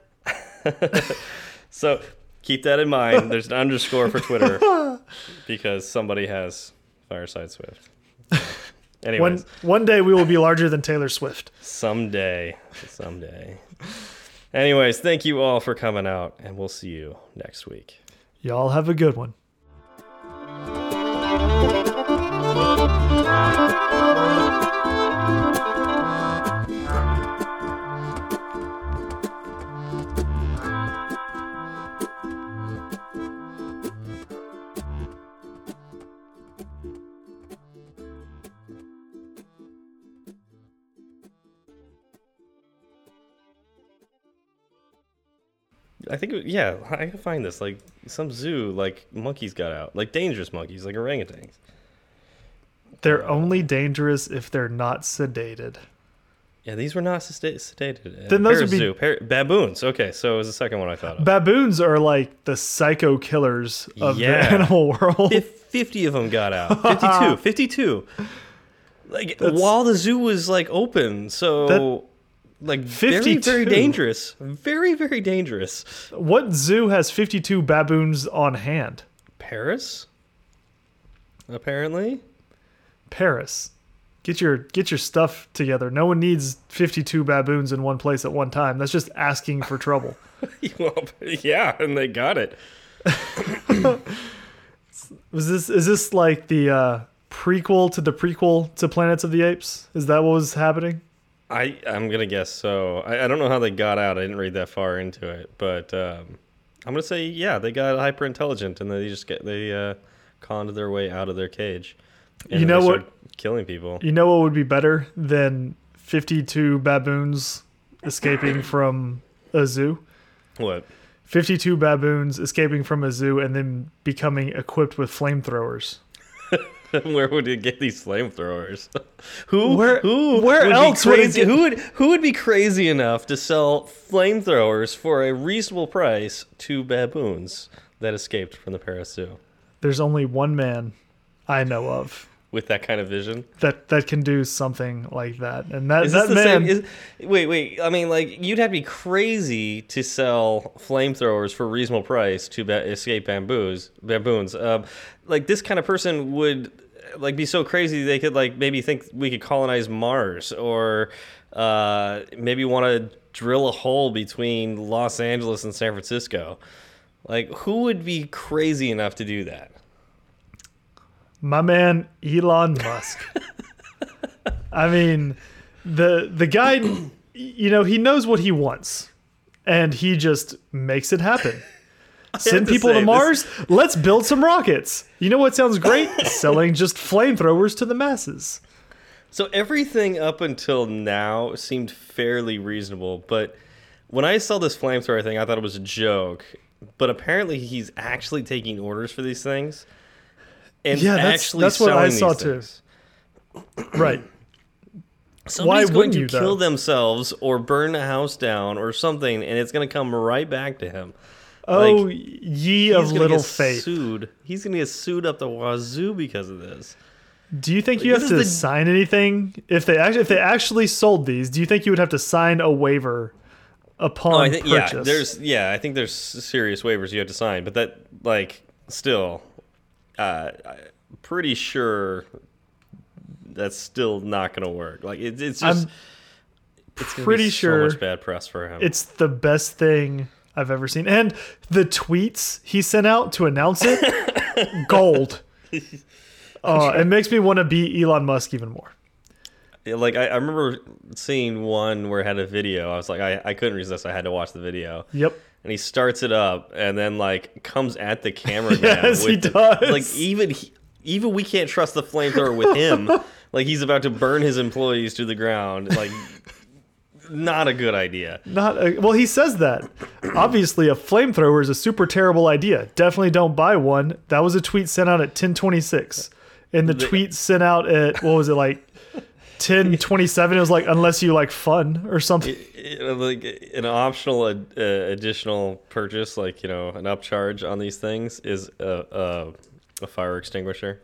so Keep that in mind. There's an underscore for Twitter because somebody has Fireside Swift. Anyways, One one day we will be larger than Taylor Swift. someday, someday. Anyways, thank you all for coming out, and we'll see you next week. Y'all have a good one. I think, yeah, I can find this. Like some zoo, like monkeys got out, like dangerous monkeys, like orangutans. They're only dangerous if they're not sedated. Yeah, these were not sedated. Uh, then those would be- Zoo, par- baboons. Okay, so it was the second one I thought of. Baboons are like the psycho killers of Yeah. the animal world. Fif- 50 of them got out. 52. 52. Like while the zoo was like open. So like very very dangerous. Very very dangerous. What zoo has 52 baboons on hand? Paris? Apparently. Paris. Get your get your stuff together. No one needs 52 baboons in one place at one time. That's just asking for trouble. well, yeah, and they got it. Was this is this like the uh, prequel to the prequel to Planets of the Apes? Is that what was happening? I I'm gonna guess so. I, I don't know how they got out. I didn't read that far into it, but um, I'm gonna say yeah, they got hyper intelligent and they just get they uh, conned their way out of their cage. And You know what- Killing people. You know what would be better than 52 baboons escaping from a zoo? What? 52 baboons escaping from a zoo and then becoming equipped with flamethrowers. Where would you get these flamethrowers? who? Where- who? where would be else would it crazy? get- Who would? Who would be crazy enough to sell flamethrowers for a reasonable price to baboons that escaped from the Paris Zoo There's only one man I know of with that kind of vision? that that can do something like that. And that Is that man? Is, wait, wait. I mean, like you'd have to be crazy to sell flamethrowers for a reasonable price to ba- escape bamboos, baboons. Um, like this kind of person would like be so crazy they could like maybe think we could colonize Mars or uh, maybe want to drill a hole between Los Angeles and San Francisco. Like, who would be crazy enough to do that? my man Elon Musk. I mean, the the guy, you know, he knows what he wants, and he just makes it happen. Send to people to this- Mars. Let's build some rockets. You know what sounds great? Selling just flamethrowers to the masses. So everything up until now seemed fairly reasonable, but when I saw this flamethrower thing, I thought it was a joke. But apparently, he's actually taking orders for these things, and Yeah, that's- actually that's what I saw these too. things. Right. Somebody's going wouldn't to you, though? kill themselves or burn a house down or something, and it's going to come right back to him. Oh, ye He's of little get faith. Sued. He's going to get sued up the wazoo because of this. Do you think you have to the- sign anything if they actually if they actually sold these? Do you think you would have to sign a waiver upon Oh, I think yeah. There's yeah. I think there's serious waivers you have to sign, but that like still, uh, I'm pretty sure that's still not going to work. Like it, it's just I'm it's pretty so sure much bad press for him. it's the best thing I've ever seen. And the tweets he sent out to announce it, gold. Uh, it makes me want to be Elon Musk even more. Yeah, like I, I remember seeing one where it had a video. I was like, I, I couldn't resist. I had to watch the video. Yep. And he starts it up, and then like comes at the camera. Yes, he the- does. Like even he, even we can't trust the flamethrower with him. like he's about to burn his employees to the ground. Like not a good idea. Not a, well. He says that. Obviously, a flamethrower is a super terrible idea. Definitely don't buy one. That was a tweet sent out at 1026, and the tweet sent out at what was it like 1027? It was like unless you like fun or something. Like an optional uh, additional purchase, like you know, an upcharge on these things is a, a, a fire extinguisher.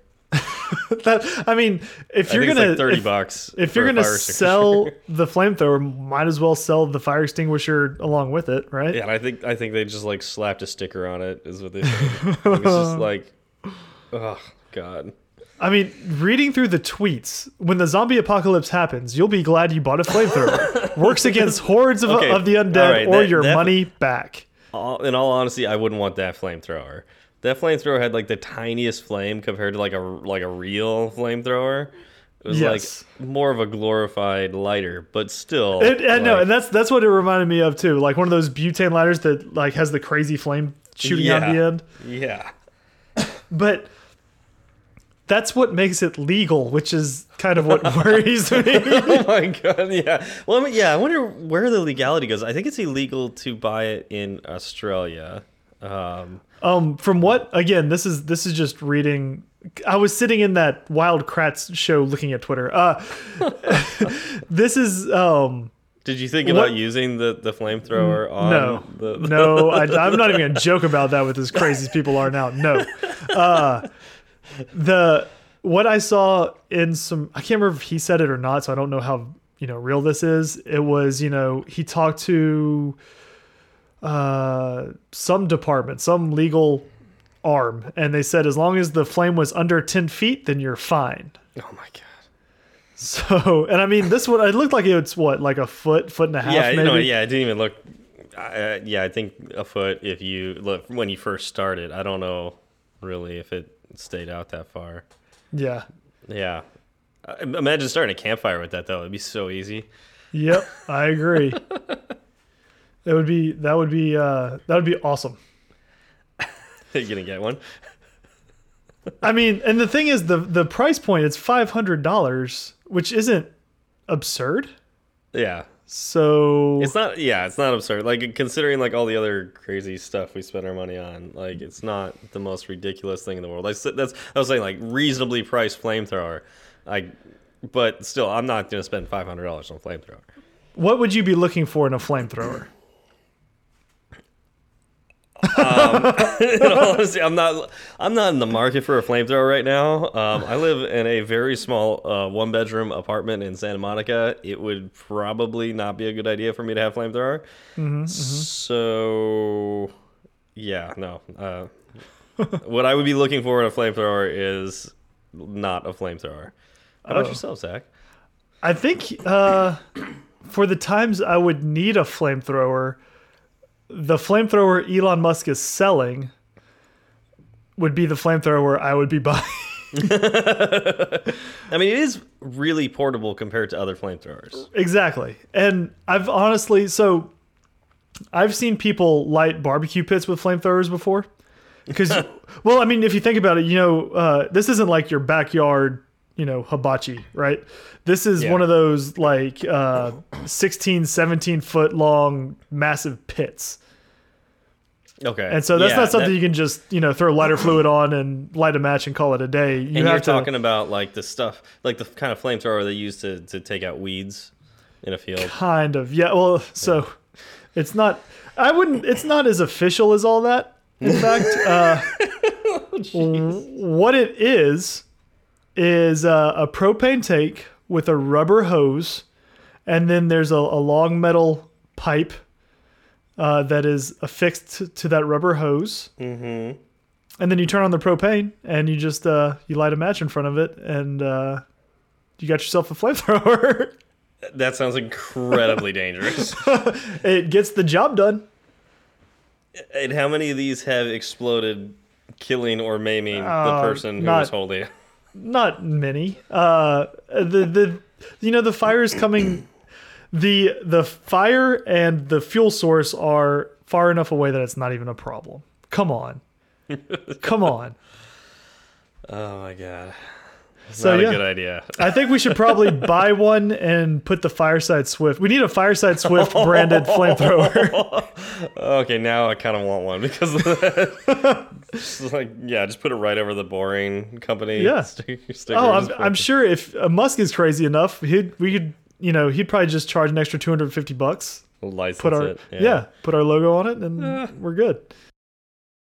that I mean, if I you're gonna like thirty if, bucks. if you're gonna sell the flamethrower, might as well sell the fire extinguisher along with it, right? yeah, I think I think they just like slapped a sticker on it. Is what they said. it's just like, oh god. I mean, reading through the tweets, when the zombie apocalypse happens, you'll be glad you bought a flamethrower. Works against hordes of, Okay, of the undead right, or that- your that- money back. All, in all honesty, I wouldn't want that flamethrower. That flamethrower had like the tiniest flame compared to like a like a real flamethrower. It was Yes. like more of a glorified lighter, but still. It, and no, and that's that's what it reminded me of too. Like one of those butane lighters that like has the crazy flame shooting out the end. yeah. But that's what makes it legal, which is kind of what worries me. oh my god, yeah. Well, I mean, yeah. I wonder where the legality goes. I think it's illegal to buy it in Australia. Um, Um, from what again, this is this is just reading. I was sitting in that Wild Kratts show looking at Twitter. Uh, this is um, did you think What- about using the the flamethrower on no, the? no. I, I'm not even gonna joke about that with as crazy as people are now. No, uh, the what I saw in some I can't remember if he said it or not, so I don't know how you know real this is. It was you know he talked to uh, some department, some legal arm, and they said as long as the flame was under ten feet, then you're fine. Oh my god. So, and I mean, this one it looked like it's what like a foot, foot and a half, Yeah, you maybe. know, yeah. It didn't even look. Uh, yeah, I think a foot. If you look when you first started, I don't know really if it stayed out that far. yeah. Yeah. Imagine starting a campfire with that though. It'd be so easy. Yep, I agree. it would be that would be uh that would be awesome. you gonna get one? I mean, and the thing is the the price point it's $500, which isn't absurd. Yeah. So It's not. Yeah, it's not absurd. Like considering like all the other crazy stuff we spend our money on, like it's not the most ridiculous thing in the world. Like that's I was saying like reasonably priced flamethrower. Like, but still, I'm not gonna spend five hundred dollars on a flamethrower. what would you be looking for in a flamethrower? In all honesty, I'm not. I'm not in the market for a flamethrower right now. Um, I live in a very small uh, one bedroom apartment in Santa Monica. It would probably not be a good idea for me to have flamethrower. So, yeah, no. Uh, what I would be looking for in a flamethrower is not a flamethrower. How about Oh. yourself, Zach? I think uh for the times I would need a flamethrower, the flamethrower Elon Musk is selling would be the flamethrower I would be buying. I mean, it is really portable compared to other flamethrowers. Exactly. And I've honestly, so I've seen people light barbecue pits with flamethrowers before. Because, well, I mean, if you think about it, you know, uh, this isn't like your backyard, you know, hibachi, right? This is Yeah. one of those like uh, 16, 17 foot long massive pits. Okay, And so that's Yeah, not something that- you can just, you know, throw lighter fluid on and light a match and call it a day. You and you're to, talking about like the stuff, like the kind of flamethrower they use to, to take out weeds in a field. Kind of. Yeah. Well, so it's not. I wouldn't. It's not as official as all that. In fact, uh, w- what it is is uh, a propane tank with a rubber hose, and then there's a, a long metal pipe uh, that is affixed to, that rubber hose. Mm-hmm. And then you turn on the propane, and you just uh, you light a match in front of it, and uh, you got yourself a flamethrower. That sounds incredibly dangerous. it gets the job done. and how many of these have exploded, killing or maiming the Uh, person who not- was holding it? Not many. Uh, the the you know the fire is coming. The the fire and the fuel source are far enough away that it's not even a problem. Come on, come on. Oh my god. So, not yeah. a good idea. I think we should probably buy one and put the Fireside Swift. We need a Fireside Swift branded flamethrower. Okay, now I kind of want one because of that. just like, yeah, just put it right over the boring company. Yeah. sticker Oh, I'm, I'm sure if uh, Musk is crazy enough, he'd we could you know he'd probably just charge an extra 250 bucks. license Put our it. yeah. put our logo on it, and we're good.